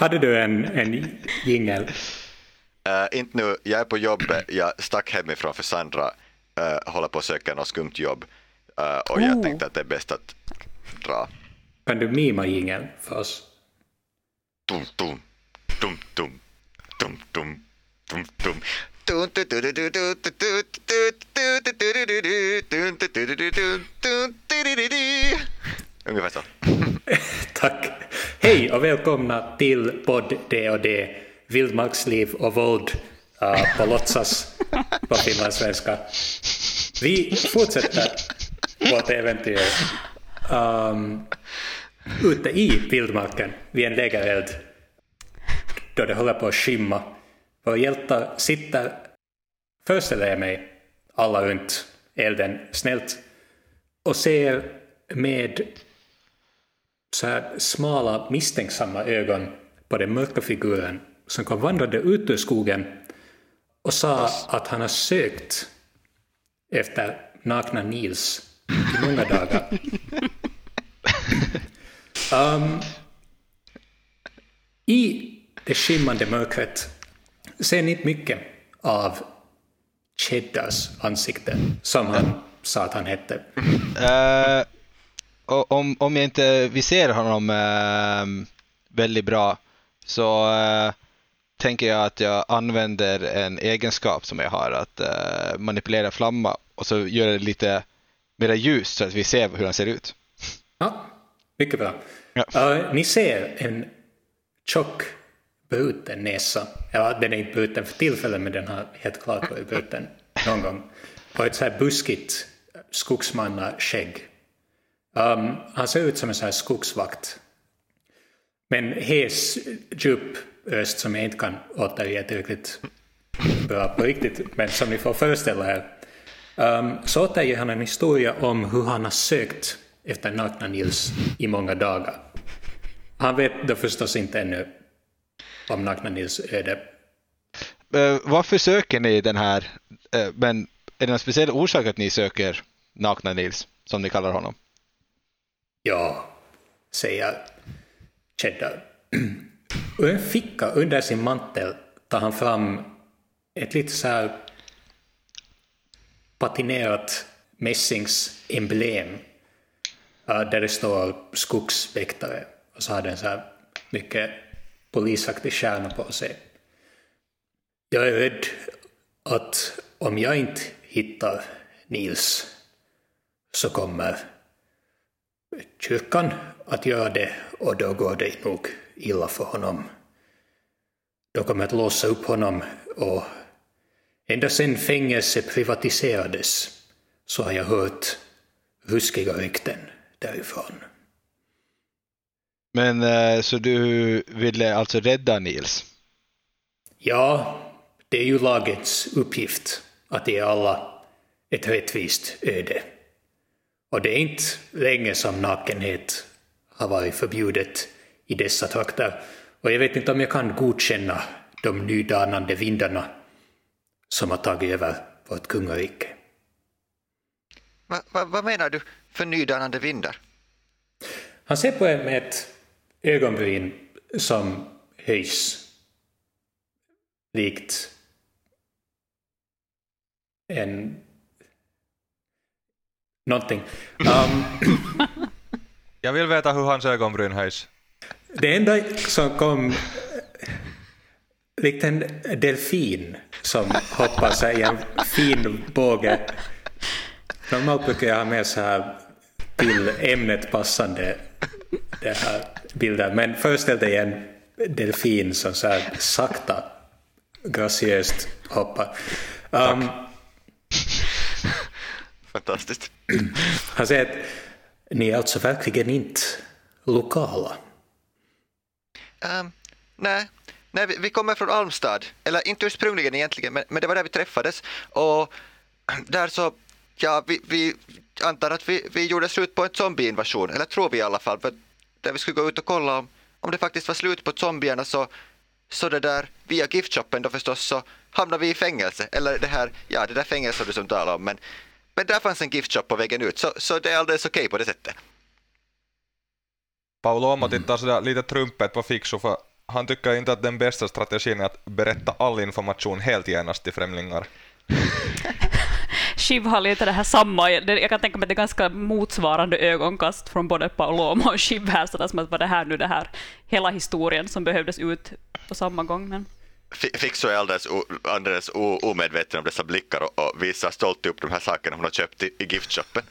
Hade du en, en jingel? Uh, inte nu, jag är på jobbet, jag stack hemifrån för Sandra uh, håller på att söka något skumt jobb uh, och jag Oh. tänkte att det är bäst att dra. Kan du mima jingeln för oss? Dum, dum, dum, dum, dum, dum, dum, dum. Ungefär så. Tack. Hej och välkomna till podd D&D Vildmarksliv och våld uh, på låtsas på finlandssvenska. Vi fortsätter vårt äventyr um, ute i vildmarken vid en lägereld då det håller på att skymma. Våra hjältar sitter, föreställer jag mig, alla runt elden snällt och ser med så här smala misstänksamma ögon på den mörka figuren som kom vandrande ut ur skogen och sa att han har sökt efter nakna Nils i många dagar. Um, I det skimmande mörkret ser ni inte mycket av Cheddars ansikte, som han sa att han hette. Och om, om jag inte ser honom eh, väldigt bra så eh, tänker jag att jag använder en egenskap som jag har att eh, manipulera flamma och så gör det lite mera ljus så att vi ser hur han ser ut. Ja, mycket bra. Ja. Uh, ni ser en tjock bruten näsa. Ja, den är inte bruten för tillfället men den har helt klart varit bruten någon gång. Och ett så här buskigt skogsmannaskägg. Um, han ser ut som en sån här skogsvakt. Men hes, djup röst som jag inte kan återge tillräckligt bra på riktigt, men som ni får föreställa er. Um, så återger han en historia om hur han har sökt efter nakna Nils i många dagar. Han vet då förstås inte ännu om nakna Nils öde. Uh, varför söker ni den här, uh, men är det någon speciell orsak att ni söker nakna Nils, som ni kallar honom? Ja, säger Cheddar. Ur en ficka under sin mantel tar han fram ett lite så här patinerat mässingsemblem eh, där det står skogsväktare och så har den så här mycket polisaktig stjärna på sig. Jag är rädd att om jag inte hittar Nils så kommer kyrkan att göra det och då går det nog illa för honom. De kommer att låsa upp honom och ända sedan fängelse privatiserades så har jag hört ruskiga rykten därifrån. Men eh, så du ville alltså rädda Nils? Ja, det är ju lagets uppgift att ge alla ett rättvist öde. Och det är inte länge som nakenhet har varit förbjudet i dessa trakter. Och jag vet inte om jag kan godkänna de nydanande vindarna som har tagit över vårt kungarike. Va, va, vad menar du för nydanande vindar? Han ser på er med ett ögonbryn som höjs likt en... Någonting. Um, Jag vill veta hur hans ögonbryn höjs. det enda som kom likt en delfin som hoppar sig i en fin båge. Normalt brukar jag ha med så här till ämnet passande det här bilder. Men föreställ dig en delfin som så här sakta, graciöst hoppar. Um, Fantastiskt. han säger att ni är alltså verkligen inte lokala. Um, nej, nej vi, vi kommer från Almstad, eller inte ursprungligen egentligen, men, men det var där vi träffades. Och där så, ja, vi, vi antar att vi, vi gjorde slut på en zombieinvasion, eller tror vi i alla fall, för där vi skulle gå ut och kolla om, om det faktiskt var slut på zombierna så, så det där, via giftshoppen då förstås, så hamnade vi i fängelse, eller det här, ja det där fängelset du som talar om, men, men där fanns en giftshop på vägen ut, så, så det är alldeles okej på det sättet. Paolo Ommo tittar sådär lite trumpet på Fiksu för han tycker inte att den bästa strategin är att berätta all information helt genast till främlingar. Shiv har lite det här samma, jag kan tänka mig att det är ganska motsvarande ögonkast från både Paloma och Shiv här, sådär som att var det här nu det här, hela historien som behövdes ut på samma gång. Men Fi- Fixo är alldeles, alldeles omedveten om dessa blickar och, och visar stolt upp de här sakerna hon har köpt i, i giftshoppen.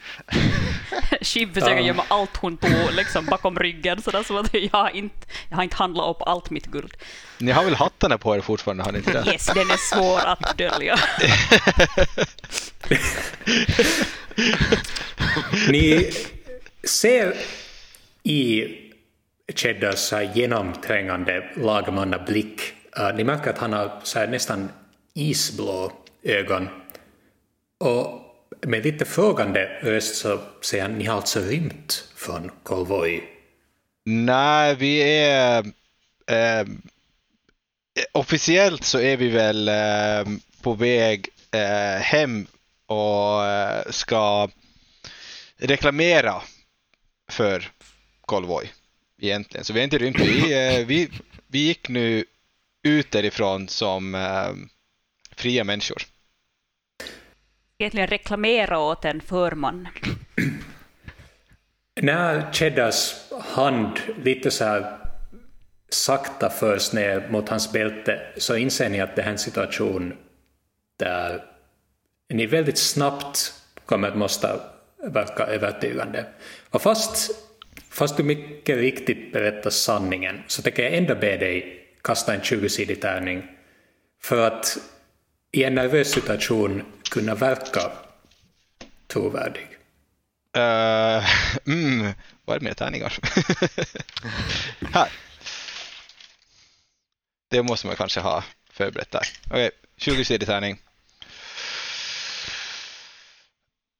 Shiv försöker gömma allt hon tog liksom bakom ryggen, sådär som att jag har inte, jag har inte handlat upp allt mitt guld. Ni har väl hattarna på er fortfarande, har ni inte det? Yes, den är svår att dölja. Ni ser i Cheddars så här genomträngande lagmannablick, uh, ni märker att han har så här nästan isblå ögon. Och med lite frågande röst så säger han, ni har alltså rymt från Kolvoj? Nej, vi är... Eh, officiellt så är vi väl eh, på väg eh, hem och eh, ska reklamera för Kolvoj egentligen. Så vi har inte rymt. Vi, eh, vi, vi gick nu ut därifrån som eh, fria människor. Egentligen reklamera åt en förman. När Cheddars hand lite så här sakta förs ner mot hans bälte så inser ni att det här är en situation där ni väldigt snabbt kommer att måste verka övertygande. Och fast, fast du mycket riktigt berättar sanningen så tänker jag ändå be dig kasta en 20-sidig tärning för att i en nervös situation kunna verka trovärdig. Uh, mm, vad är det med tärningar? Här. Det måste man kanske ha förberett där. Okej, 20 sidig tärning.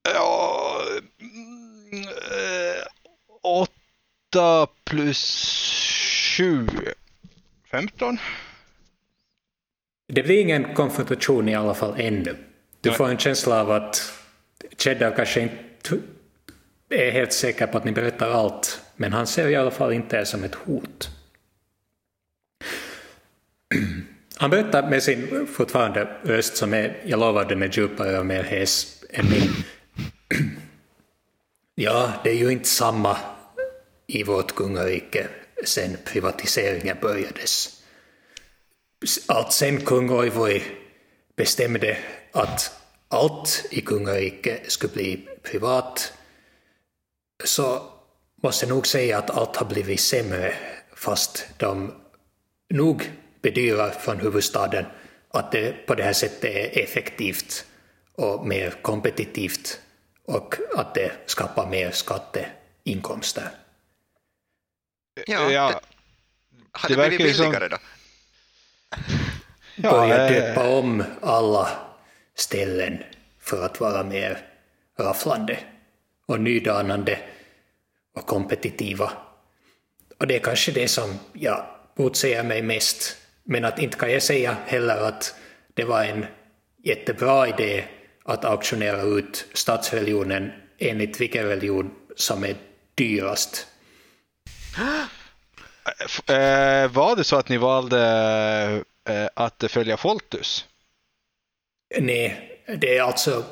Ja, mm, eh, åtta 8 plus 7. 15. Det blir ingen konfrontation i alla fall ännu. Du Nej. får en känsla av att Cheddar kanske inte är helt säker på att ni berättar allt, men han ser i alla fall inte er som ett hot. Han berättar med sin fortfarande röst som är, jag lovar, den är djupare och mer hes än min. Ja, det är ju inte samma i vårt kungarike sen privatiseringen börjades att sen kung Oivoi bestämde att allt i kungariket skulle bli privat så måste jag nog säga att allt har blivit sämre fast de nog bedyrar från huvudstaden att det på det här sättet är effektivt och mer kompetitivt och att det skapar mer skatteinkomster. Ja, Ja, Det, har det det, blivit verkar ju som- då? Ja, börja döpa om alla ställen för att vara mer rafflande och nydanande och kompetitiva. Och det är kanske det som jag motsäger mig mest. Men att inte kan jag säga heller att det var en jättebra idé att auktionera ut statsreligionen enligt vilken religion som är dyrast. Eh, var det så att ni valde eh, att följa Foltus? Nej, det är alltså,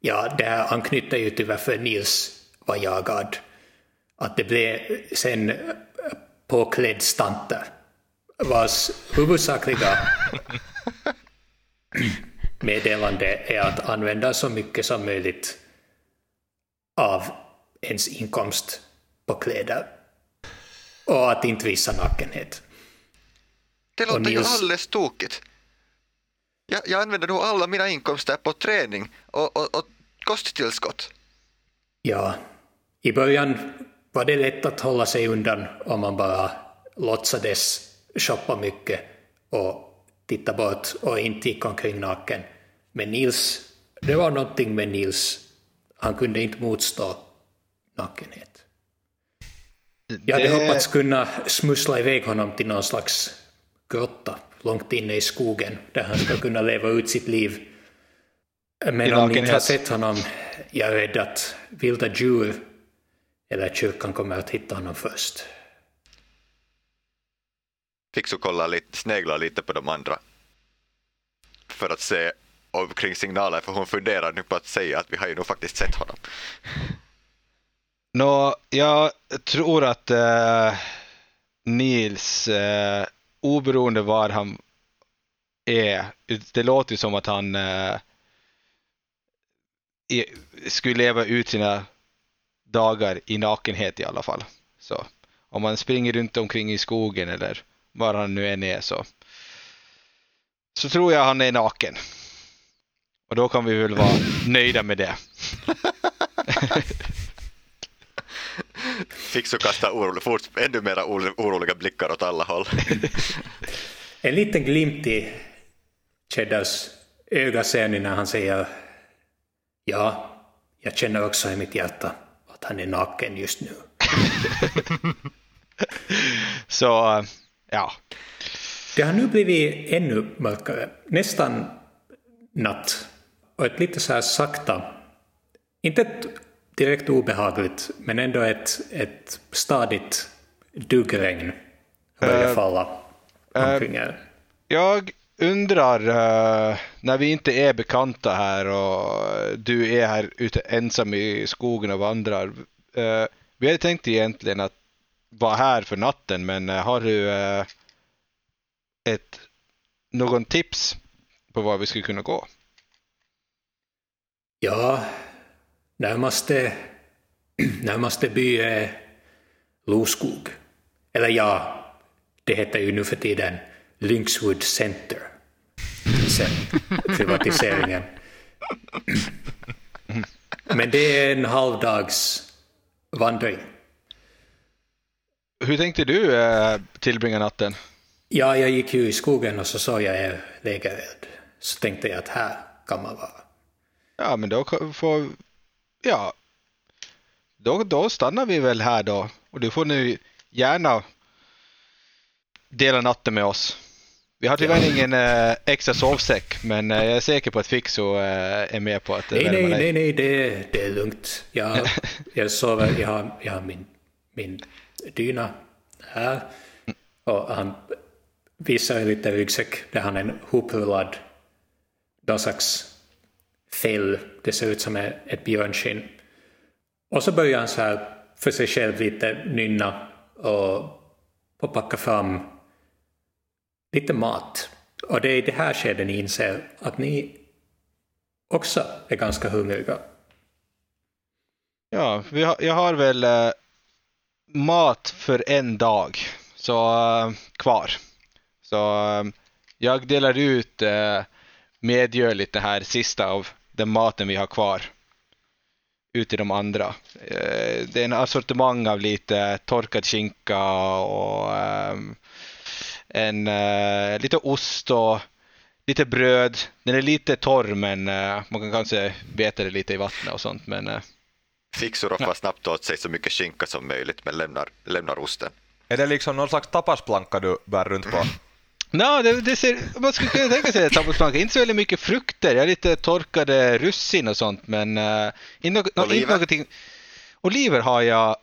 ja, det här anknyter ju till varför Nils var jagad. Att det blev sen eh, påklädd stanter vars huvudsakliga meddelande är att använda så mycket som möjligt av ens inkomst på kläder och att inte visa nakenhet. Det låter ju Nils- alldeles tokigt. Jag, jag använder nog alla mina inkomster på träning och, och, och kosttillskott. Ja, i början var det lätt att hålla sig undan om man bara låtsades shoppa mycket och titta bort och inte gick omkring naken. Men Nils, det var någonting med Nils. Han kunde inte motstå nakenhet. Jag hade Det- hoppats kunna smussla iväg honom till någon slags grotta långt inne i skogen där han ska kunna leva ut sitt liv. Men I om ni inte har sett honom, jag är rädd att vilda djur eller kyrkan kommer att hitta honom först. Fixo kollar lite, sneglar lite på de andra för att se omkring signaler för hon funderar nu på att säga att vi har ju nog faktiskt sett honom. Nå, jag tror att eh, Nils, eh, oberoende var han är, det låter ju som att han eh, skulle leva ut sina dagar i nakenhet i alla fall. Så om man springer runt omkring i skogen eller var han nu än är så, så tror jag han är naken. Och då kan vi väl vara nöjda med det. Fixo kastar orolig, fort, ännu mer oroliga blickar åt alla håll. En liten glimt i Cheddars öga ser ni när han säger Ja, jag känner också i mitt hjärta att han är naken just nu. Så, ja. Det har nu blivit ännu mörkare, nästan natt. Och ett lite så här sakta, inte ett direkt obehagligt, men ändå ett, ett stadigt duggregn börjar Äh, falla omkring er. Jag undrar, eh, när vi inte är bekanta här och du är här ute ensam i skogen och vandrar. eh, vi hade tänkt egentligen att vara här för natten, men eh, har du eh, ett, någon tips på var vi skulle kunna gå? Ja, närmaste, närmaste by är Loskog. Eller ja, det heter ju nu för tiden Lynxwood Center. Sen privatiseringen. Men det är en halvdags vandring. Hur tänkte du eh, tillbringa natten? Ja, jag gick ju i skogen och så såg jag er lägereld. Så tänkte jag att här kan man vara. Ja, men då får, ja, då, då stannar vi väl här då. Och du får nu gärna dela natten med oss. Vi har tyvärr ingen eh, extra sovsäck, men eh, jag är säker på att Fixo eh, är med på att Nej, nej, nej, nej det, det är lugnt. Jag, jag sover, jag har, jag har min, min dyna här. Och han visar en liten ryggsäck där han har en hoprullad någon slags fäll. Det ser ut som ett björnskinn. Och så börjar han så här för sig själv lite nynna och, och packa fram lite mat. Och det är i det här skedet ni inser att ni också är ganska hungriga. Ja, vi har, jag har väl äh, mat för en dag så äh, kvar. Så äh, jag delar ut eh, medgörligt det här sista av den maten vi har kvar ut till de andra. Eh, det är en assortimang av lite torkad skinka och ehm, en eh, lite ost och lite bröd. Den är lite torr men eh, man kan kanske beta det lite i vattnet och sånt. Men eh, Fixo roffar snabbt åt sig så mycket skinka som möjligt men lämnar, lämnar osten. Är det liksom någon slags tapasplanka du bär runt på? No, det, det ser, man skulle kunna tänka sig det. Tappelsplanka. Inte så väldigt mycket frukter. Jag har lite torkade russin och sånt. Men uh, inte, något, Oliver? inte någonting. Oliver har jag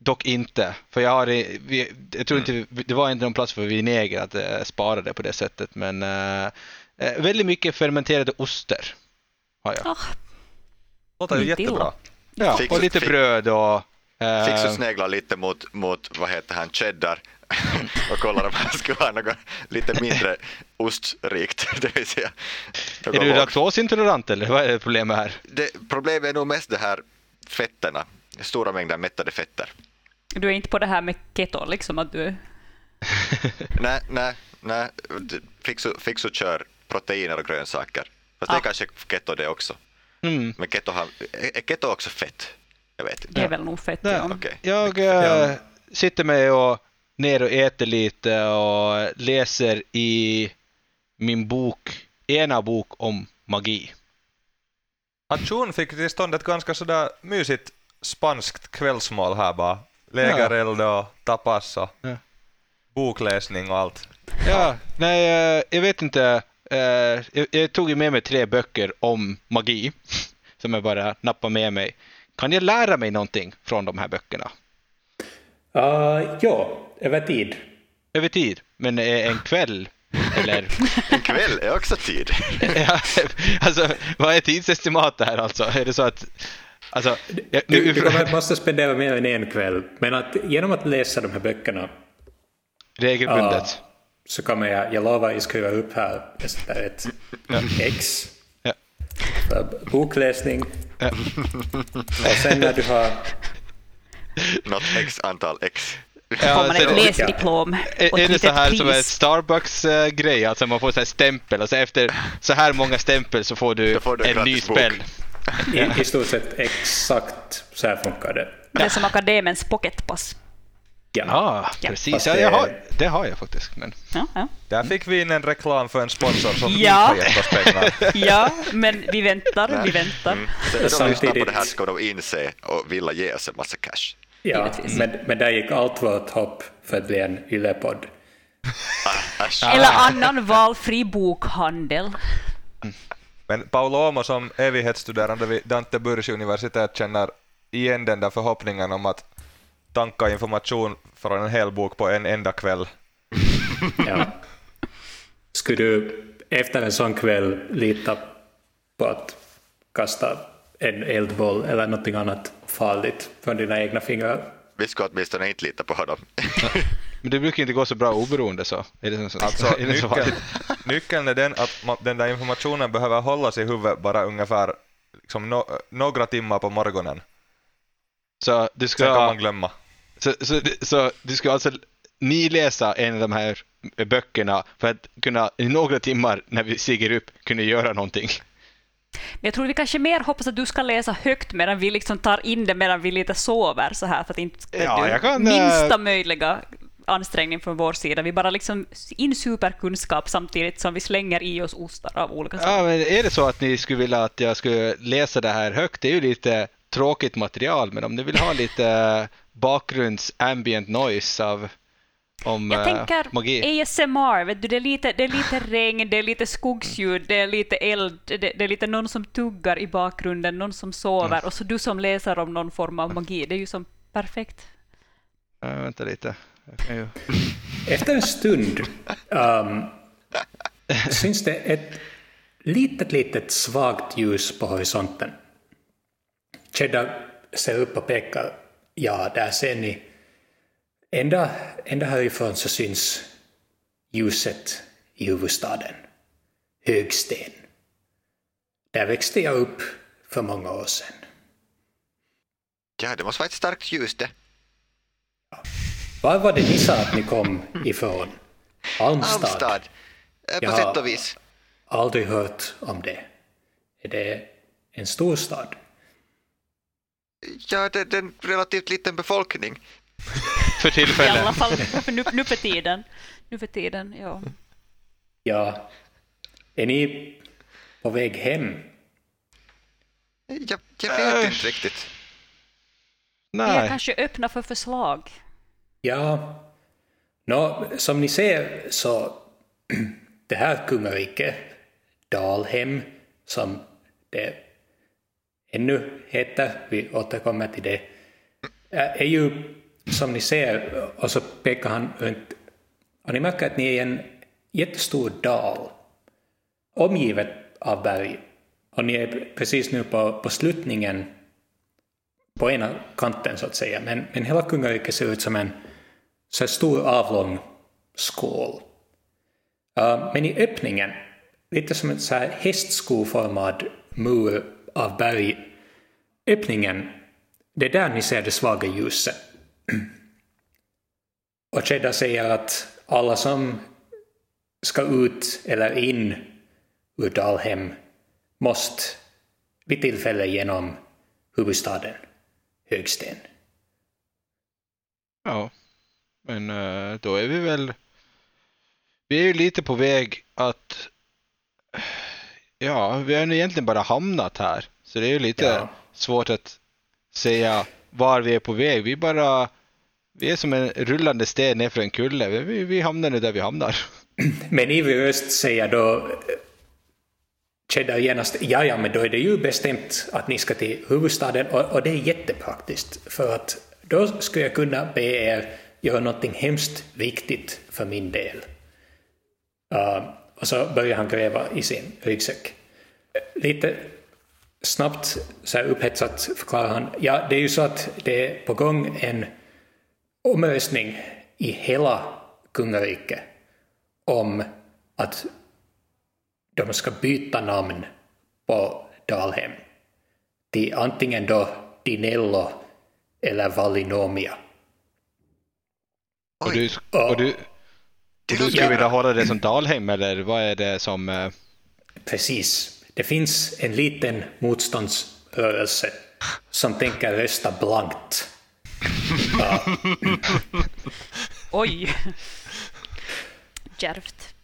dock inte. För jag har, vi, jag tror inte, det var inte någon plats för vinäger att uh, spara det på det sättet. Men uh, uh, väldigt mycket fermenterade oster har jag. Ah, Låter ju jättebra. Ja, och lite bröd och... eh, Fixo sneglar lite mot, mot vad heter han, cheddar och kollar om han skulle ha något lite mindre ostrikt. Det vill säga, är du laktosintolerant eller vad är problemet här? det, problemet är nog mest det här fetterna, stora mängder mättade fetter. du är inte på det här med keto, liksom att du... Nej, nej, nej, det- Fixo, Fixo kör proteiner och grönsaker. Fast det Ah. är kanske keto det också. Mm. Men keto har, är keto också fett? Jag vet Det inte. är väl nog fett, Ja. ja. Okej. Jag Ja. sitter med och ner och äter lite och läser i min bok, ena bok om magi. Atchun fick till stånd ett ganska sådär mysigt spanskt kvällsmål här bara. Lägereld och tapas och Ja. bokläsning och allt. Ja, nej, eh, jag vet inte. Eh, jag, tog med mig tre böcker om magi som jag bara nappade med mig. Kan jag lära mig någonting från de här böckerna? Uh, ja, över tid. över tid. Men är en kväll eller En kväll är också tid. ja, alltså, vad är tidsestimatet här alltså? Är det så att Alltså, jag, Du, nu, du kommer, måste spendera mer än en kväll, men att genom att läsa de här böckerna regelbundet. så kommer jag, jag lovar, jag skriva upp här, ett X Ja. för bokläsning. Ja. Och sen när du har Något x antal x. Ja, får man ett läsdiplom Är, och är ett det så här som en pris. Starbucks-grej, alltså man får så här stämpel och så efter så här många stämpel så får du, får du en ny bok. spel. i, i stort sett exakt så här funkar det. Det är som akademens pocketpass. Ja. Ja. precis. Ja, det- jag har, det har jag faktiskt. Men, Ja, ja. Där fick vi in en reklam för en sponsor som Ja. inte har gett oss pengar. ja, men vi väntar, vi väntar. Mm. De lyssnar på Samtidigt- det här ska de inse och vilja ge oss en massa cash. Ja, Givetvis. men, men där gick allt vårt hopp för att bli en yllepodd. Eller annan valfri bokhandel. Men Paolo Omo som evighetsstuderande vid Dante Burgs universitet känner igen den där förhoppningen om att tanka information från en hel bok på en enda kväll. Ja. Skulle du efter en sån kväll lita på att kasta en eldboll eller något annat farligt från dina egna fingrar? Vi ska åtminstone inte lita på honom. men det brukar inte gå så bra oberoende så. Är det så, Alltså, är det så nyckeln, är den att man, den där informationen behöver hållas i huvudet bara ungefär liksom no, några timmar på morgonen. Så du Sen kan ska, man glömma. så, så, så du ska alltså ni läsa en av de här böckerna för att kunna i några timmar när vi stiger upp kunna göra någonting. Men jag tror vi kanske mer hoppas att du ska läsa högt medan vi liksom tar in det medan vi lite sover så här för att inte Ja, du, kan, minsta äh, möjliga ansträngning från vår sida. Vi bara liksom insuper kunskap samtidigt som vi slänger i oss ostar av olika slag. Ja, men är det så att ni skulle vilja att jag skulle läsa det här högt, det är ju lite tråkigt material, men om ni vill ha lite bakgrunds ambient noise av om Jag eh, tänker magi. ASMR, vet du, det, är lite, det är lite regn, det är lite skogsljud, det är lite eld, det, det är lite någon som tuggar i bakgrunden, någon som sover Mm. och så du som läser om någon form av magi. Det är ju som perfekt. Ja, vänta lite. Ju... Efter en stund um, syns det ett litet, litet svagt ljus på horisonten. Cheddar ser upp och pekar. Ja, där ser ni. Ända, ända härifrån så syns ljuset i huvudstaden. Högsten. Där växte jag upp för många år sedan. Ja, det måste vara ett starkt ljus det. Var var det ni sa att ni kom ifrån? Almstad? Almstad. Eh, På Ja. sätt och vis. Aldrig hört om det. Är det en stor stad? Ja, det, det är en relativt liten befolkning. För I tillfället. alla fall för nu, nu för tiden. Nu för tiden, ja. Ja. Är ni på väg hem? Jag, jag vet Äh. inte riktigt. Vi är Nej. kanske öppna för förslag. Ja. Nå, som ni ser så det här kungariket, Dalhem, som det ännu heter, vi återkommer till det, är ju som ni ser, och så pekar han runt, och ni märker att ni är i en jättestor dal, omgivet av berg. Och ni är precis nu på, på sluttningen på ena kanten så att säga, men, men hela kungariket ser ut som en så stor avlång skål. Uh, men i öppningen, lite som en så här hästskoformad mur av berg, öppningen, det är där ni ser det svaga ljuset. Och Cheddar säger att alla som ska ut eller in ur Dalhem måste vid tillfälle genom huvudstaden Högsten. Ja. Men eh, då är vi väl... Vi är ju lite på väg att... Ja, vi har ju egentligen bara hamnat här. Så det är ju lite Ja. svårt att säga var vi är på väg. Vi bara... Vi är som en rullande sten nerför en kulle. Vi, vi hamnar nu där vi hamnar. Men ivrig Öst säger då Cheddar genast, ja ja men då är det ju bestämt att ni ska till huvudstaden och, och det är jättepraktiskt för att då skulle jag kunna be er göra någonting hemskt viktigt för min del. Uh, och så börjar han gräva i sin ryggsäck. Lite snabbt, så här upphetsat förklarar han, ja det är ju så att det är på gång en omröstning i hela kungariket om att de ska byta namn på Dalhem till antingen då Dinello eller Valinomia. Och du, och du, och du skulle vilja hålla det som Dalhem eller vad är det som... eh, Precis. Det finns en liten motståndsrörelse som tänker rösta blankt. Oj! Djärvt.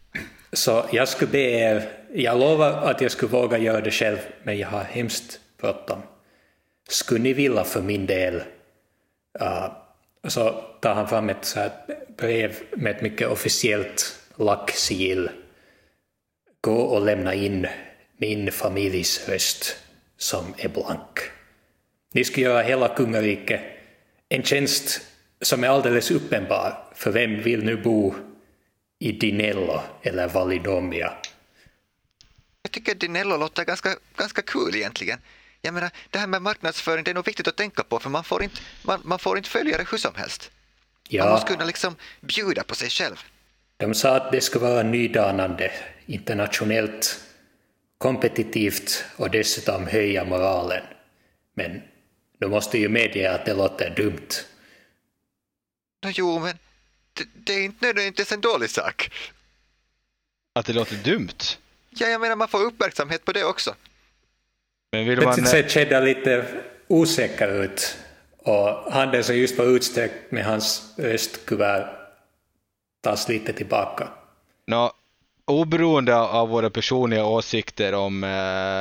Så jag skulle be er, jag lovar att jag skulle våga göra det själv, men jag har hemskt bråttom. Skulle ni vilja för min del, uh, så tar han fram ett så brev med ett mycket officiellt lacksigill. Gå och lämna in min familjs röst som är blank. Ni ska göra hela kungariket en tjänst som är alldeles uppenbar, för vem vill nu bo i Dinello eller Validomia? Jag tycker Dinello låter ganska, ganska kul egentligen. Jag menar, det här med marknadsföring, det är nog viktigt att tänka på för man får inte, man, man får inte följare hur som helst. Man Ja, måste kunna liksom bjuda på sig själv. de sa att det skulle vara nydanande, internationellt kompetitivt och dessutom höja moralen. Men du måste ju medge att det låter dumt. Nå, jo, men det, det är inte nödvändigtvis en dålig sak. Att det låter dumt. Ja, jag menar, man får uppmärksamhet på det också. Men vill man... Plötsligt ser Cheddar lite osäker ut och handen som just var utsträckt med hans röstkuvert tas lite tillbaka. Nå, oberoende av våra personliga åsikter om, eh,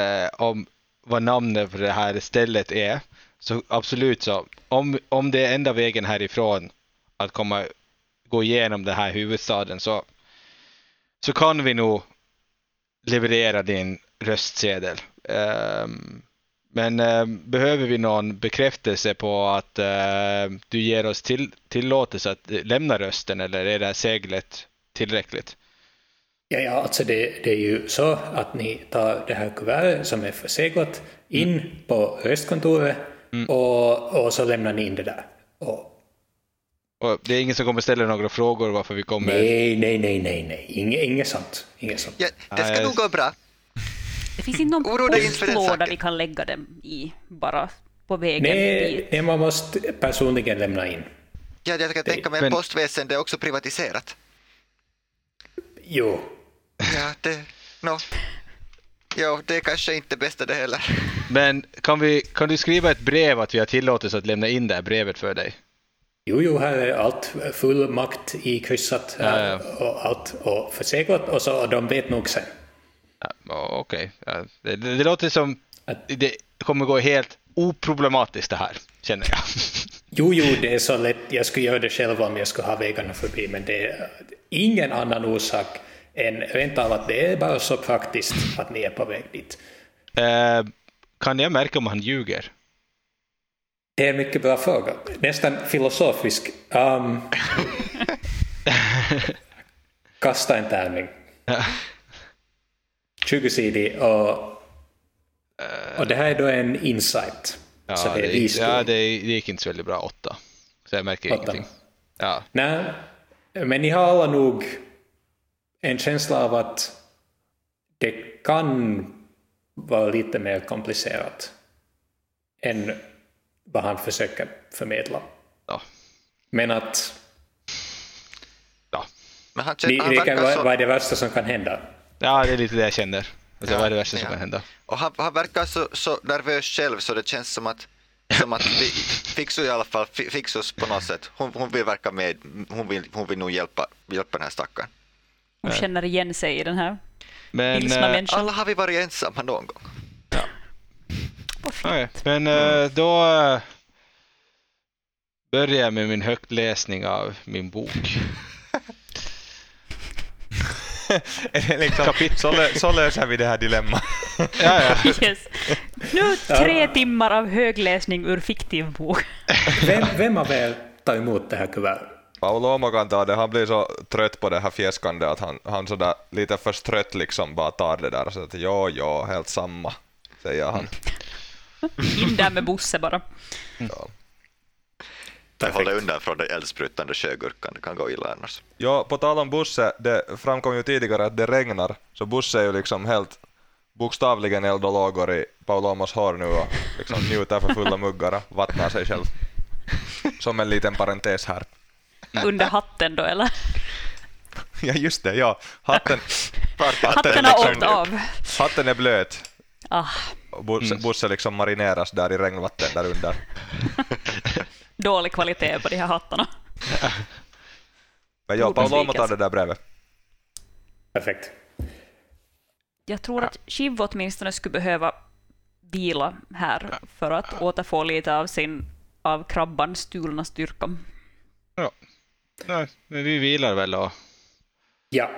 eh, om vad namnet för det här stället är, så absolut så, om, om det är enda vägen härifrån att komma, gå igenom den här huvudstaden så, så kan vi nog leverera din röstsedel. Ehm, men ehm, behöver vi någon bekräftelse på att eh, du ger oss till, tillåtelse att eh, lämna rösten eller är det här seglet tillräckligt? Ja, ja alltså det, det är ju så att ni tar det här kuvertet som är förseglat in på röstkontoret och, och så lämnar ni in det där. Och, Och det är ingen som kommer ställa några frågor varför vi kommer... nej, nej, nej, nej, nej, inget, inget sånt. Inget sånt. Ja, det ska nog gå bra. Det finns inte någon postlåda vi kan lägga dem i bara på vägen Nej, dit. nej, man måste personligen lämna in. Ja, jag kan tänka mig Men- att postväsendet är också privatiserat. Jo, Ja, det... No. Jo, det är kanske inte bästa det heller. Men kan, vi, kan du skriva ett brev att vi har tillåtelse att lämna in det här brevet för dig? jo, jo, här är allt full makt i kryssat här, Ja, och allt och förseglat och så och de vet nog sen. Ja, ja, Okej, ja, det, det, det låter som Att- det kommer gå helt oproblematiskt det här, känner jag. Jo, jo, det är så lätt. Jag skulle göra det själv om jag skulle ha vägarna förbi, men det är ingen annan orsak än rent av att det är bara så praktiskt att ni är på väg dit. Eh, kan jag märka om han ljuger? Det är en mycket bra fråga. Nästan filosofisk. Um, kasta en tärning. 20-sidig och, och det här är då en insight. Ja, så det är gick, ja det, det gick inte så väldigt bra, åtta. Så jag märker Åtta. ingenting. Ja, Nej, men ni har alla nog en känsla av att det kan vara lite mer komplicerat än vad han försöker förmedla. ja, Men att ja. Men han, ni, han det kan, verkar vad, så... vad är det värsta som kan hända? ja, det är lite det jag känner. Alltså, Ja, vad är det värsta som ja. kan hända? Och han, han verkar så, så nervös själv så det känns som att, som att vi, Fixu i alla fall, Fi- Fixus på något sätt, hon, hon vill verka med, hon vill, hon vill nog hjälpa, hjälpa den här stackaren. Hon känner igen sig i den här Men, vilsna eh, människan. Alla har vi varit ensamma någon gång. Fint. Okej, men eh, då eh, börjar jag med min högtläsning av min bok. Liksom, så, lö, så löser vi det här dilemmat. Ja, ja. Yes. Nu tre timmar av högläsning ur fiktiv bok. Vem, vem av er ta emot det här kuvertet. Paolo Omo kan ta det, han blir så trött på det här fjäskande att han, han sådär lite förstrött liksom bara tar det där och säger att jo, jo, helt samma, säger han. In där med Bosse bara. Ja. Jag håller undan från den eldsprutande sjögurkan, det kan gå illa annars. Ja, på tal om Busse, det framkom ju tidigare att det regnar, så Busse är ju liksom helt bokstavligen eld och lågor i Paolo Omos hår nu och liksom njuter för fulla muggar och vattnar sig själv. Som en liten parentes här. Under hatten då, eller? Ja, just det, ja. Hatten, Hatten har liksom- åkt av. hatten är blöt. Ah, Busse, Busse liksom marineras där i regnvatten där under. dålig kvalitet på de här hattarna. Men ja, Paolo tar det där brevet. Perfekt. Jag tror att Shiv åtminstone skulle behöva vila här för att återfå lite av sin av krabban stulna styrka. Ja. Nej, men vi vilar väl och... Ja,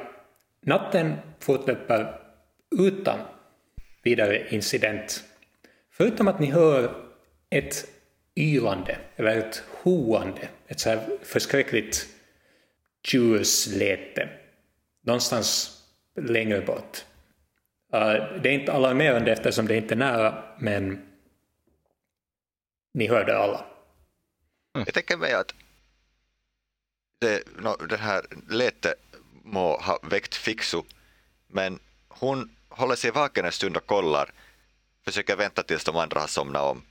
natten fortlöper utan vidare incident. Förutom att ni hör ett ylande, eller ett hoande, ett så här förskräckligt tjursläte någonstans längre bort. Uh, det är inte alarmerande eftersom det inte är nära, men ni hör det alla. Jag tänker mig att det, no, den här Lete må ha väckt Fixu, men hon håller sig vaken en stund och kollar, försöker vänta tills de andra har somnat om.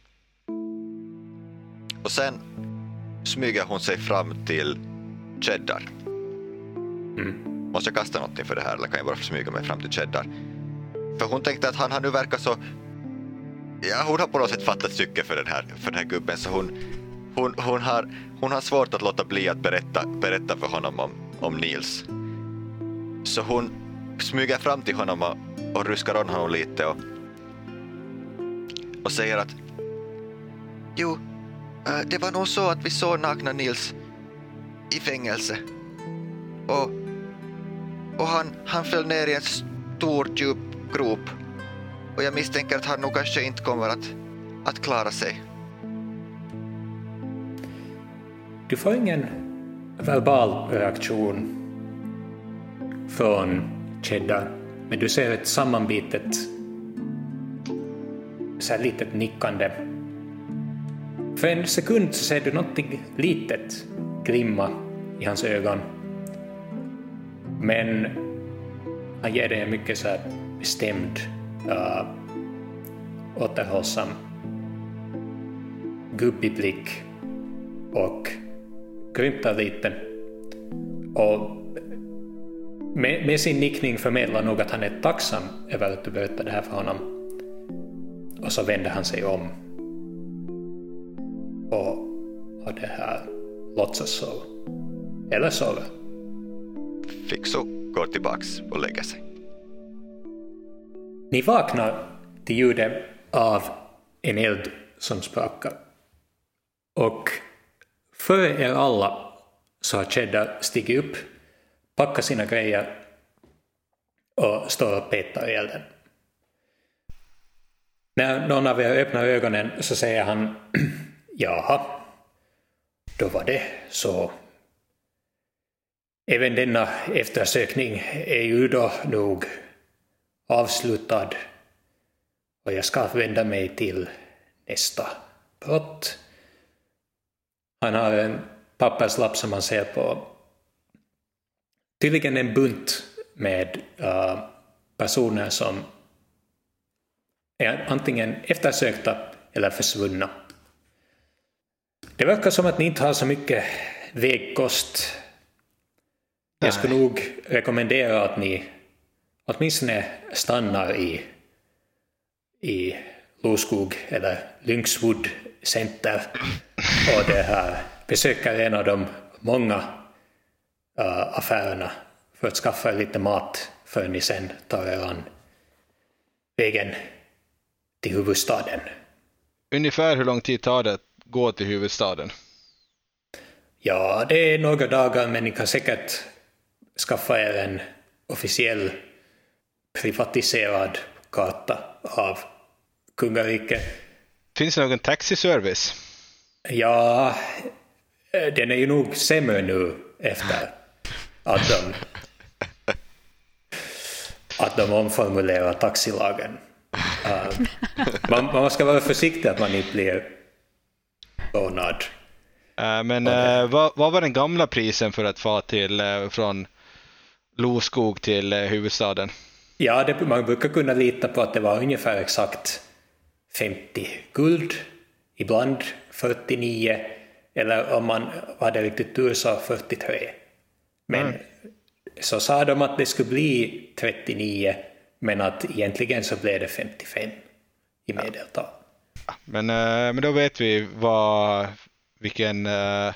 Och sen smyger hon sig fram till Cheddar. Måste jag kasta någonting för det här eller kan jag bara smyga mig fram till Cheddar? För hon tänkte att han har nu verkat så... Ja, hon har på något sätt fattat stycke för den här, för den här gubben så hon, hon, hon, har, hon har svårt att låta bli att berätta, berätta för honom om, om Nils. Så hon smyger fram till honom och, och ruskar om honom lite och, och säger att Jo, eh, det var nog så att vi såg nakna Nils i fängelse. Och, och han, han föll ner i en stor djup grop. Och jag misstänker att han nog kanske inte kommer att, att klara sig. Du får ingen verbal reaktion från Cheddar, men du ser ett sammanbitet, så här litet nickande. För en sekund så ser du någonting litet glimma i hans ögon. Men han ger dig en mycket så här bestämd, uh, återhållsam, gubbig blick och grymtar lite. Och med, med sin nickning förmedlar nog att han är tacksam över att du berättar det här för honom. Och så vänder han sig om. Och, och det här låtsas sova. Eller sover. Fixo går tillbaks och lägger sig. Ni vaknar till ljudet av en eld som sprakar. Och före er alla så har Cheddar stigit upp, packat sina grejer och står och petar i elden. När någon av er öppnar ögonen så säger han Jaha, då var det så. Även denna eftersökning är ju då nog avslutad och jag ska vända mig till nästa brott. Han har en papperslapp som han ser på. Tydligen en bunt med uh, personer som är antingen eftersökta eller försvunna. Det verkar som att ni inte har så mycket vägkost. Jag skulle nog rekommendera att ni åtminstone stannar i, i Loskog eller Lynxwood Center och det här, besöker en av de många uh, affärerna för att skaffa lite mat för ni sen tar er an vägen till huvudstaden. Ungefär hur lång tid tar det att gå till huvudstaden? Ja, det är några dagar men ni kan säkert skaffa er en officiell privatiserad karta av kungariket. Finns det någon taxiservice? Ja, eh, den är ju nog sämre nu efter att de, att de omformulerar taxilagen. Uh, man, man ska vara försiktig att man inte blir rånad. Eh, men eh, vad, vad var den gamla prisen för att få till från Loskog till huvudstaden? Ja, det, man brukar kunna lita på att det var ungefär exakt 50 guld, ibland 49, eller om man hade riktigt tur så 43. Men så sa de att det skulle bli 39, men att egentligen så blev det 55 i medeltal. Men, eh, men då vet vi vad, vilken eh,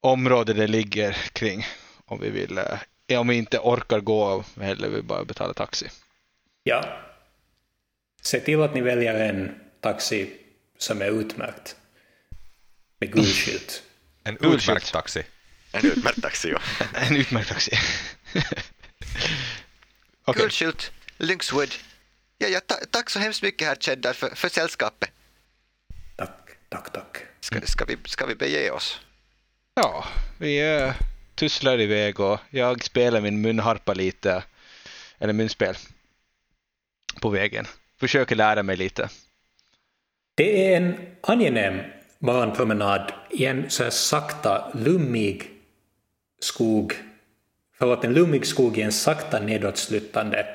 område det ligger kring om vi vill eh, om vi inte orkar gå hellre vill bara betala taxi. Ja. Se till att ni väljer en taxi som är utmärkt. Med gul skylt. En Gul utmärkt skylt. taxi. En utmärkt taxi, ja. En utmärkt taxi. Okej. Guldskylt, Lynxwood. Ja, ja, ta, tack så hemskt mycket herr Cheddar för, för sällskapet. Tack, tack, tack. Ska, ska, vi, ska vi bege oss? Ja, vi uh, tusslar iväg och jag spelar min munharpa lite, eller munspel, på vägen. Försöker lära mig lite. Det är en angenäm morgonpromenad i en så här sakta lummig skog. Förlåt, en lummig skog i en sakta nedåtsluttande,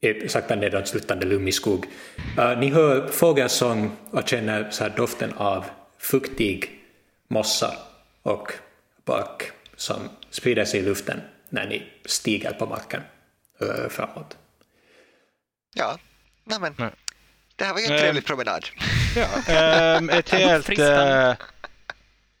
eh, sakta nedåtsluttande lummig skog. Uh, ni hör fågelsång och känner så här doften av fuktig mossa och bark som sprider sig i luften när ni stiger på marken er framåt. Ja, nej men. Nej. Det här var ju en Eh, trevlig promenad. Ja, ehm, ett helt, eh,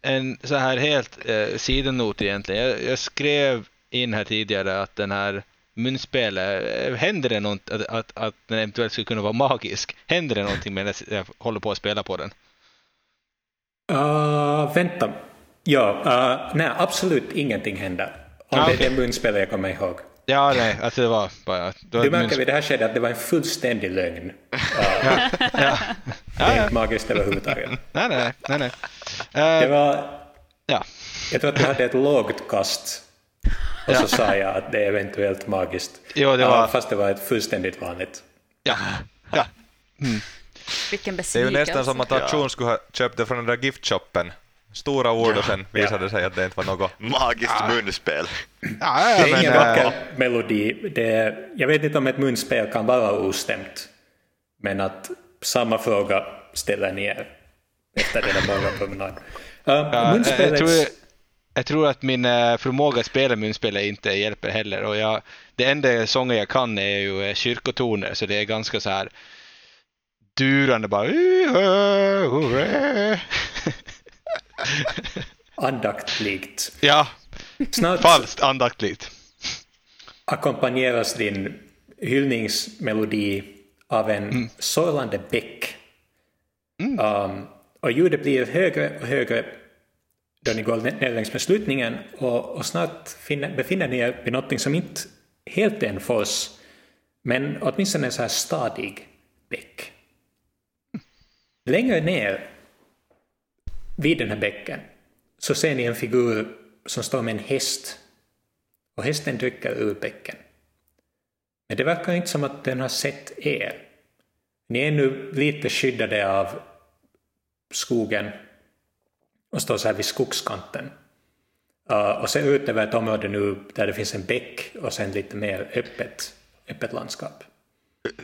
en så här helt eh, sidonot egentligen. Jag, jag skrev in här tidigare att den här munspelet, eh, händer det något, att, att, att den eventuellt skulle kunna vara magisk? Händer det någonting medan jag håller på att spela på den? Uh, vänta. Ja, uh, nej, absolut ingenting händer. Om Ah, det är det munspelet jag kommer ihåg. Ja, nej, alltså det var bara... Det var Du märker vid det här skedet att det var en fullständig lögn. Uh, ja. det är Ja, ja. inte magiskt överhuvudtaget. Nej, nej, nej. nej. Det Eh, var, ja. jag tror att du hade ett lågt kast och så sa jag att det är eventuellt magiskt. Jo, det Ja, var... fast det var ett fullständigt vanligt. Ja. ja. Vilken Det är ju besvikelse. nästan som att Auktion skulle ha köpt det från den där giftshoppen. Stora ord och sen visade det sig att det inte var något. Magiskt munspel. Ja, Det ja, är men, ingen eh, vacker melodi. Det är, jag vet inte om ett munspel kan vara ostämt. Men att samma fråga ställer ni er efter den här morgonpromenaden. Uh, Ja, jag, jag, munspelets... tror, jag tror att min eh, förmåga att spela munspel inte hjälper heller. Och jag, det enda sånger jag kan är ju eh, kyrkotoner, så det är ganska så här durande bara. andaktligt. Ja, Snart falskt andaktligt. ackompanjeras din hyllningsmelodi av en sorlande bäck. Um, och ljudet blir högre och högre då ni går ner längs med slutningen och, och snart finner, befinner ni er vid något som inte helt är en fors, men åtminstone en så här stadig bäck. Längre ner vid den här bäcken så ser ni en figur som står med en häst och hästen dricker ur bäcken. Men det verkar inte som att den har sett er. Ni är nu lite skyddade av skogen och står så här vid skogskanten. Eh, och ser ut över ett område nu där det finns en bäck och sen lite mer öppet, öppet landskap.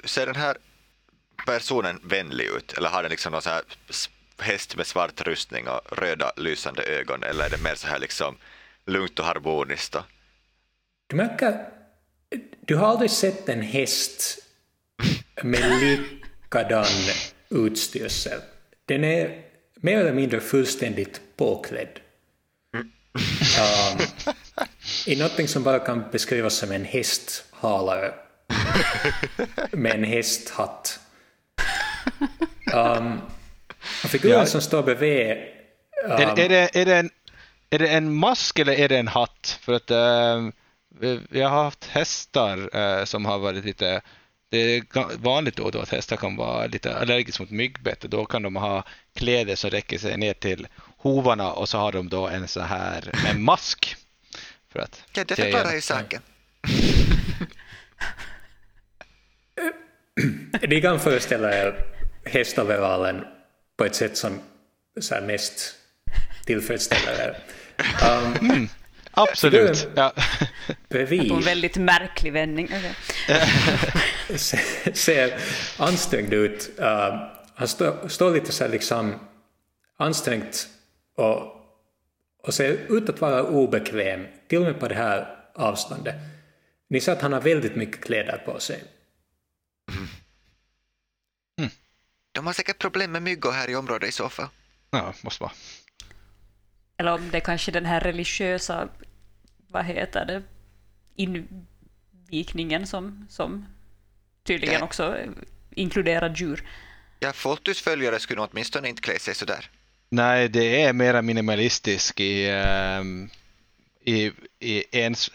Ser den här personen vänlig ut eller har den liksom någon så här häst med svart rustning och röda lysande ögon eller är det mer så här liksom lugnt och harmoniskt? Och... Du märker, du har aldrig sett en häst med likadan utstyrsel. Den är mer eller mindre fullständigt påklädd. Um, I någonting som bara kan beskrivas som en hästhalare med en hästhatt. Um, figuren Ja. som står bredvid Är, är, det, är, det en, är det en mask eller är det en hatt? För att eh, vi, vi har haft hästar eh, som har varit lite Det är vanligt då och då att hästar kan vara lite allergiska mot myggbett och då kan de ha kläder som räcker sig ner till hovarna och så har de då en så här en mask. För att Ja, det förklarar ju saken. Ni kan föreställa er hästoverallen på ett sätt som så här mest tillfredsställer er. Um, Absolut. Ja. bredvid På en väldigt märklig vändning. Okej. se- ser ansträngd ut. Uh, han står, står lite så här liksom ansträngt och, och ser ut att vara obekväm, till och med på det här avståndet. Ni ser att han har väldigt mycket kläder på sig. De har säkert problem med myggor här i området i så fall. ja, måste vara. Eller om det är kanske den här religiösa, vad heter det, invikningen som, som tydligen Ja. också inkluderar djur. Ja, Foltus följare skulle åtminstone inte klä sig sådär. Nej, det är mera minimalistisk i, ehm, i, i ens,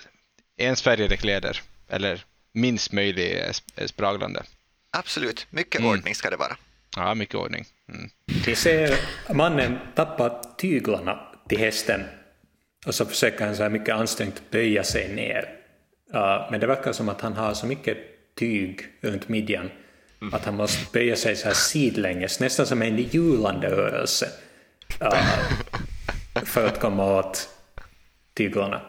ensfärgade kläder. Eller minst möjlig eh, spraglande. Absolut, mycket Mm. ordning ska det vara. Ja, mycket ordning. Mm. Ni ser mannen tappa tyglarna till hästen och så försöker han så här mycket ansträngt böja sig ner. Uh, men det verkar som att han har så mycket tyg runt midjan att han måste böja sig så här sidlänges, nästan som en hjulande rörelse uh, för att komma åt tyglarna.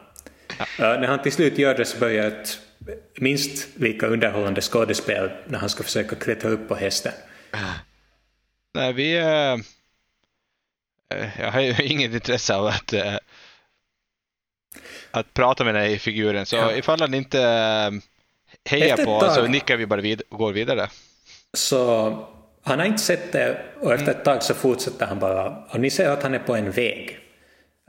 Uh, när han till slut gör det så börjar ett minst lika underhållande skådespel när han ska försöka klättra upp på hästen. Nej, vi... eh, jag har ju inget intresse av att, eh, att prata med den här figuren, så Ja. ifall han inte eh, hejar Efter på tag- så nickar vi bara vid och går vidare. Så han har inte sett det och efter ett tag så fortsätter han bara. Och ni ser att han är på en väg.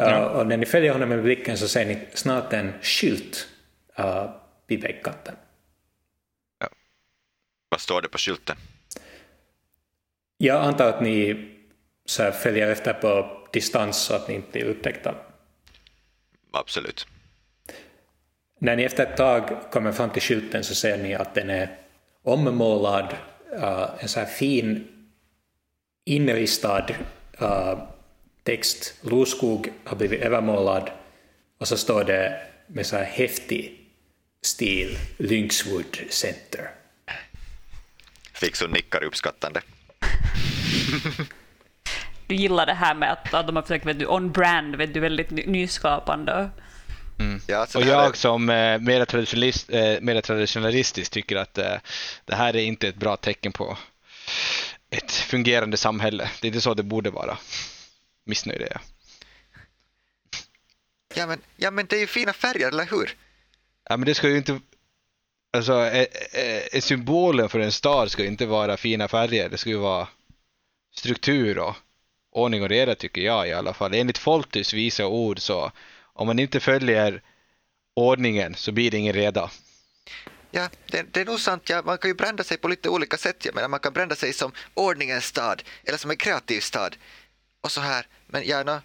Uh, och när ni följer honom med blicken så ser ni snart en skylt uh, vid vägkanten. Vad står det på skylten? Jag antar att ni så följer efter på distans så att ni inte blir upptäckta. Absolut. När ni efter ett tag kommer fram till skylten så ser ni att den är ommålad, uh, en så här fin inristad uh, text. Loskog har blivit övermålad och så står det med så här häftig stil Lynxwood Center. Fixon nickar uppskattande. Du gillar det här med att, att de har försökt, vet du, on-brand, vet du, väldigt ny- nyskapande. Ja, så Och här är- jag som eh, mera, traditionalist, eh, mera traditionalistisk tycker att eh, det här är inte ett bra tecken på ett fungerande samhälle. Det är inte så det borde vara. Missnöjd är jag. Ja men, ja, men det är ju fina färger, eller hur? Ja, men det ska ju inte... Alltså, är, är symbolen för en stad ska inte vara fina färger. Det ska ju vara struktur och ordning och reda tycker jag i alla fall. Enligt Foltys visa ord så om man inte följer ordningen så blir det ingen reda. Ja, det, det är nog sant. Ja, man kan ju brända sig på lite olika sätt. Jag menar, man kan brända sig som ordningens stad eller som en kreativ stad. Och så här. Men gärna,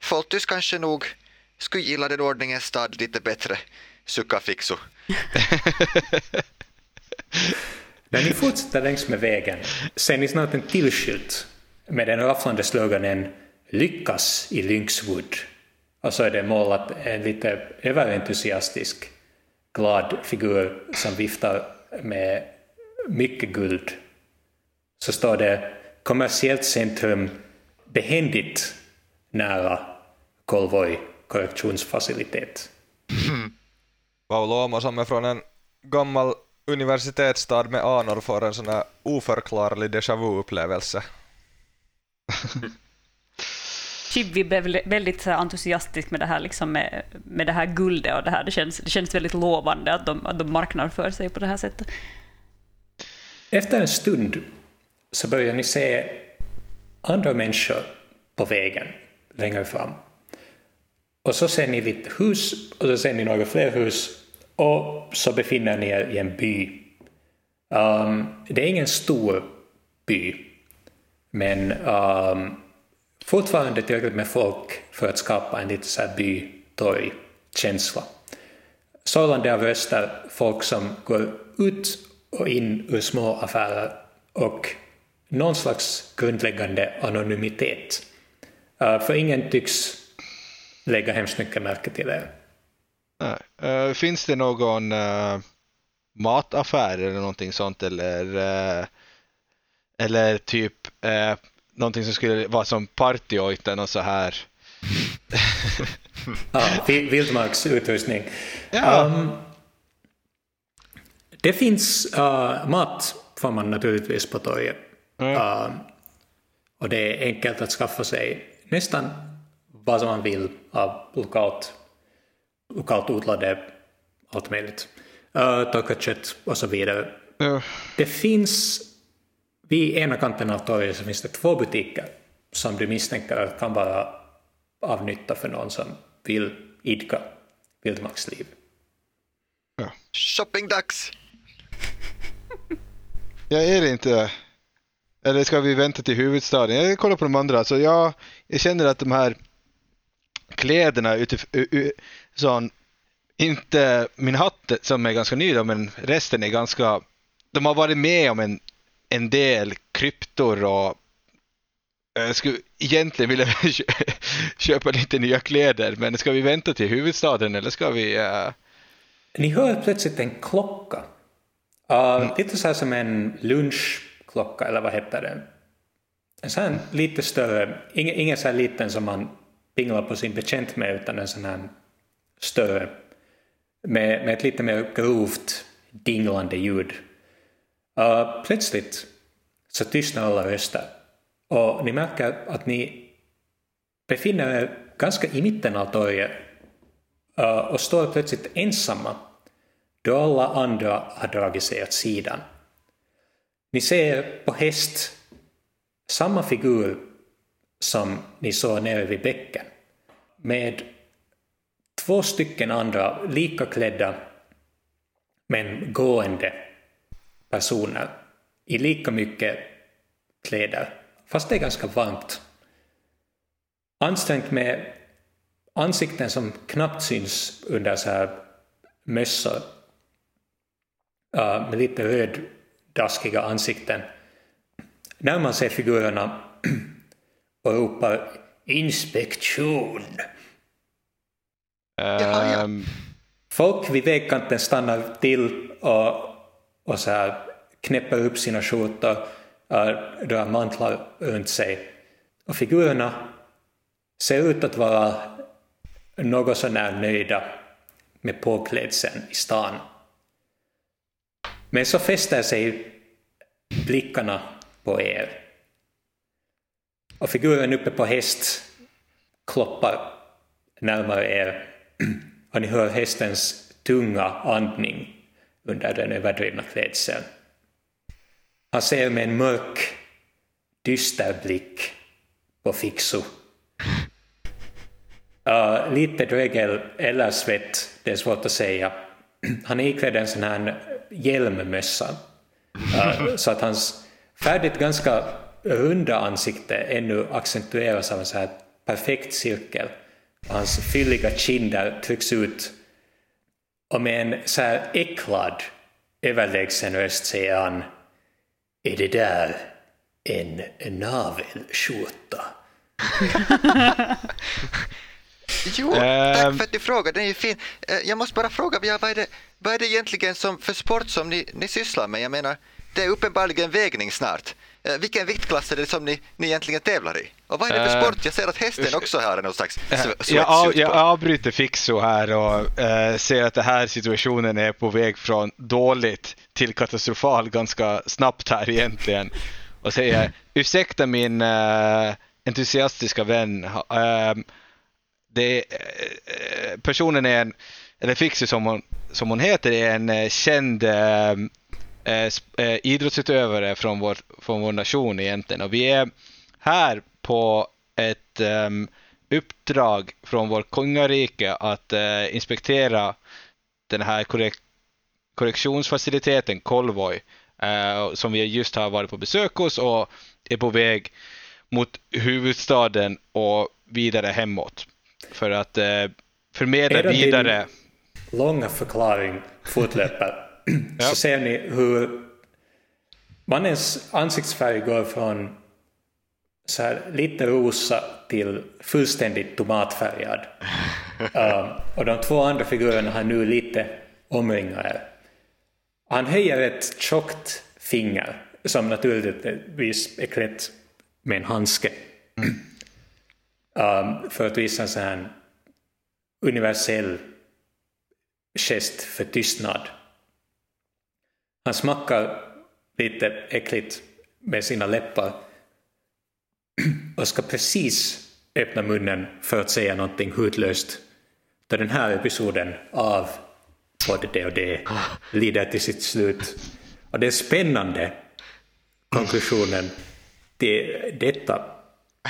Foltus kanske nog skulle gilla den ordningens stad lite bättre. Fixo. När ni fortsätter längs med vägen ser ni snart en till skylt med den rafflande sloganen Lyckas i Lynxwood. Och så är det målat en lite överentusiastisk glad figur som viftar med mycket guld. Så står det kommersiellt centrum behändigt nära Kolvoj korrektionsfacilitet. Paulo som är från en gammal universitetsstad med anor får en sån här oförklarlig déjà vu-upplevelse. Chibi blev väldigt- entusiastisk med det här, liksom med, med det här guldet och det här. Det känns, det känns väldigt lovande att de, att de marknadsför sig på det här sättet. Efter en stund så börjar ni se andra människor på vägen längre fram. Och så ser ni lite hus och så ser ni några fler hus och så befinner ni er i en by. Um, det är ingen stor by, men um, fortfarande tillräckligt med folk för att skapa en lite så här by-torg-känsla. Sorlande av röster, folk som går ut och in ur små affärer och någon slags grundläggande anonymitet. Uh, för ingen tycks lägga hemskt mycket märke till det. Uh, finns det någon uh, mataffär eller någonting sånt eller, uh, eller typ uh, någonting som skulle vara som partyojten och så här? ja, vildmarksutrustning. Ja. Um, det finns uh, mat får man naturligtvis på torget. Mm. Uh, och det är enkelt att skaffa sig nästan vad som man vill av lokalt, lokalt odlade allt möjligt. Uh, torkat kött och så vidare. Ja. Det finns vid ena kanten av torget så finns det två butiker som du misstänker kan vara av nytta för någon som vill idka vildmarksliv. Shoppingdags! Jag är det inte. Eller ska vi vänta till huvudstaden? Jag kollar på de andra. Så jag, jag känner att de här kläderna utifrån, inte min hatt som är ganska ny då, men resten är ganska, de har varit med om en, en del kryptor och jag skulle egentligen vilja köpa lite nya kläder, men ska vi vänta till huvudstaden eller ska vi? Uh... Ni hör plötsligt en klocka. Uh, mm. Lite så här som en lunchklocka, eller vad heter det? En sån här lite större, ingen, ingen så här liten som man pinglar på sin betjänt med, utan en sån här större med, med ett lite mer grovt dinglande ljud. Uh, plötsligt så tystnar alla röster och ni märker att ni befinner er ganska i mitten av torget uh, och står plötsligt ensamma då alla andra har dragit sig åt sidan. Ni ser på häst samma figur som ni såg nere vid bäcken med två stycken andra lika klädda men gående personer i lika mycket kläder, fast det är ganska varmt. Ansträngt med ansikten som knappt syns under så här mössor uh, med lite röddaskiga ansikten närmar sig figurerna och ropar inspektion. Um... Folk vid vägkanten stannar till och, och så här knäpper upp sina skjortor, uh, eh, drar mantlar runt sig. Och figurerna ser ut att vara något sånär nöjda med påklädseln i stan. Men så fäster sig blickarna på er. Och figuren uppe på häst kloppar närmare er och ni hör hästens tunga andning under den överdrivna klädseln. Han ser med en mörk, dyster blick på Fixu. Uh, lite dregel eller svett, det är svårt att säga. Han är iklädd en sån här hjälmmössa. Uh, så att hans färdigt ganska runda ansikte ännu accentueras av en sån här perfekt cirkel. Hans fylliga kinder trycks ut och med en så här äcklad, överlägsen röst säger han Är det där en navelskjorta? jo, tack för att du frågade, den är ju fin. Eh, jag måste bara fråga, vad är det, vad är det egentligen som, för sport som ni, ni sysslar med? Jag menar, det är uppenbarligen vägning snart. Eh, vilken viktklass är det som ni, ni egentligen tävlar i? Och vad är det för Uh, sport? Jag ser att hästen också har någon slags uh, jag, av, jag avbryter Fixo här och uh, ser att den här situationen är på väg från dåligt till katastrofal ganska snabbt här egentligen. Och säger ursäkta min uh, entusiastiska vän. Det, personen är en, eller Fixo som hon, som hon heter, är en känd Eh, eh, idrottsutövare från vår, från vår nation egentligen. Och vi är här på ett um, uppdrag från vår kungarike att uh, inspektera den här korrek korrektionsfaciliteten Kolvoj uh, som vi just har varit på besök hos och är på väg mot huvudstaden och vidare hemåt för att uh, förmedla vidare. Långa förklaring fortlöper så ser ni hur mannens ansiktsfärg går från så här lite rosa till fullständigt tomatfärgad. Um, och de två andra figurerna har nu lite omringare. Han höjer ett tjockt finger som naturligtvis är klätt med en handske. Um, för att visa en sån här universell gest för tystnad. Han smackar lite äckligt med sina läppar och ska precis öppna munnen för att säga någonting hutlöst då den här episoden av både det och det lider till sitt slut. Och den spännande konklusionen till detta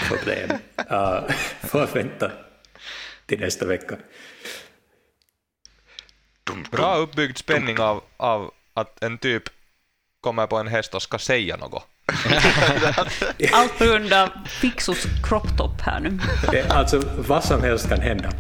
problem uh, får vänta till nästa vecka. Bra uppbyggd spänning av, av att en typ kommer på en häst och ska säga något. Allt på grund av Fixos crop top här nu. Alltså vad som helst kan hända.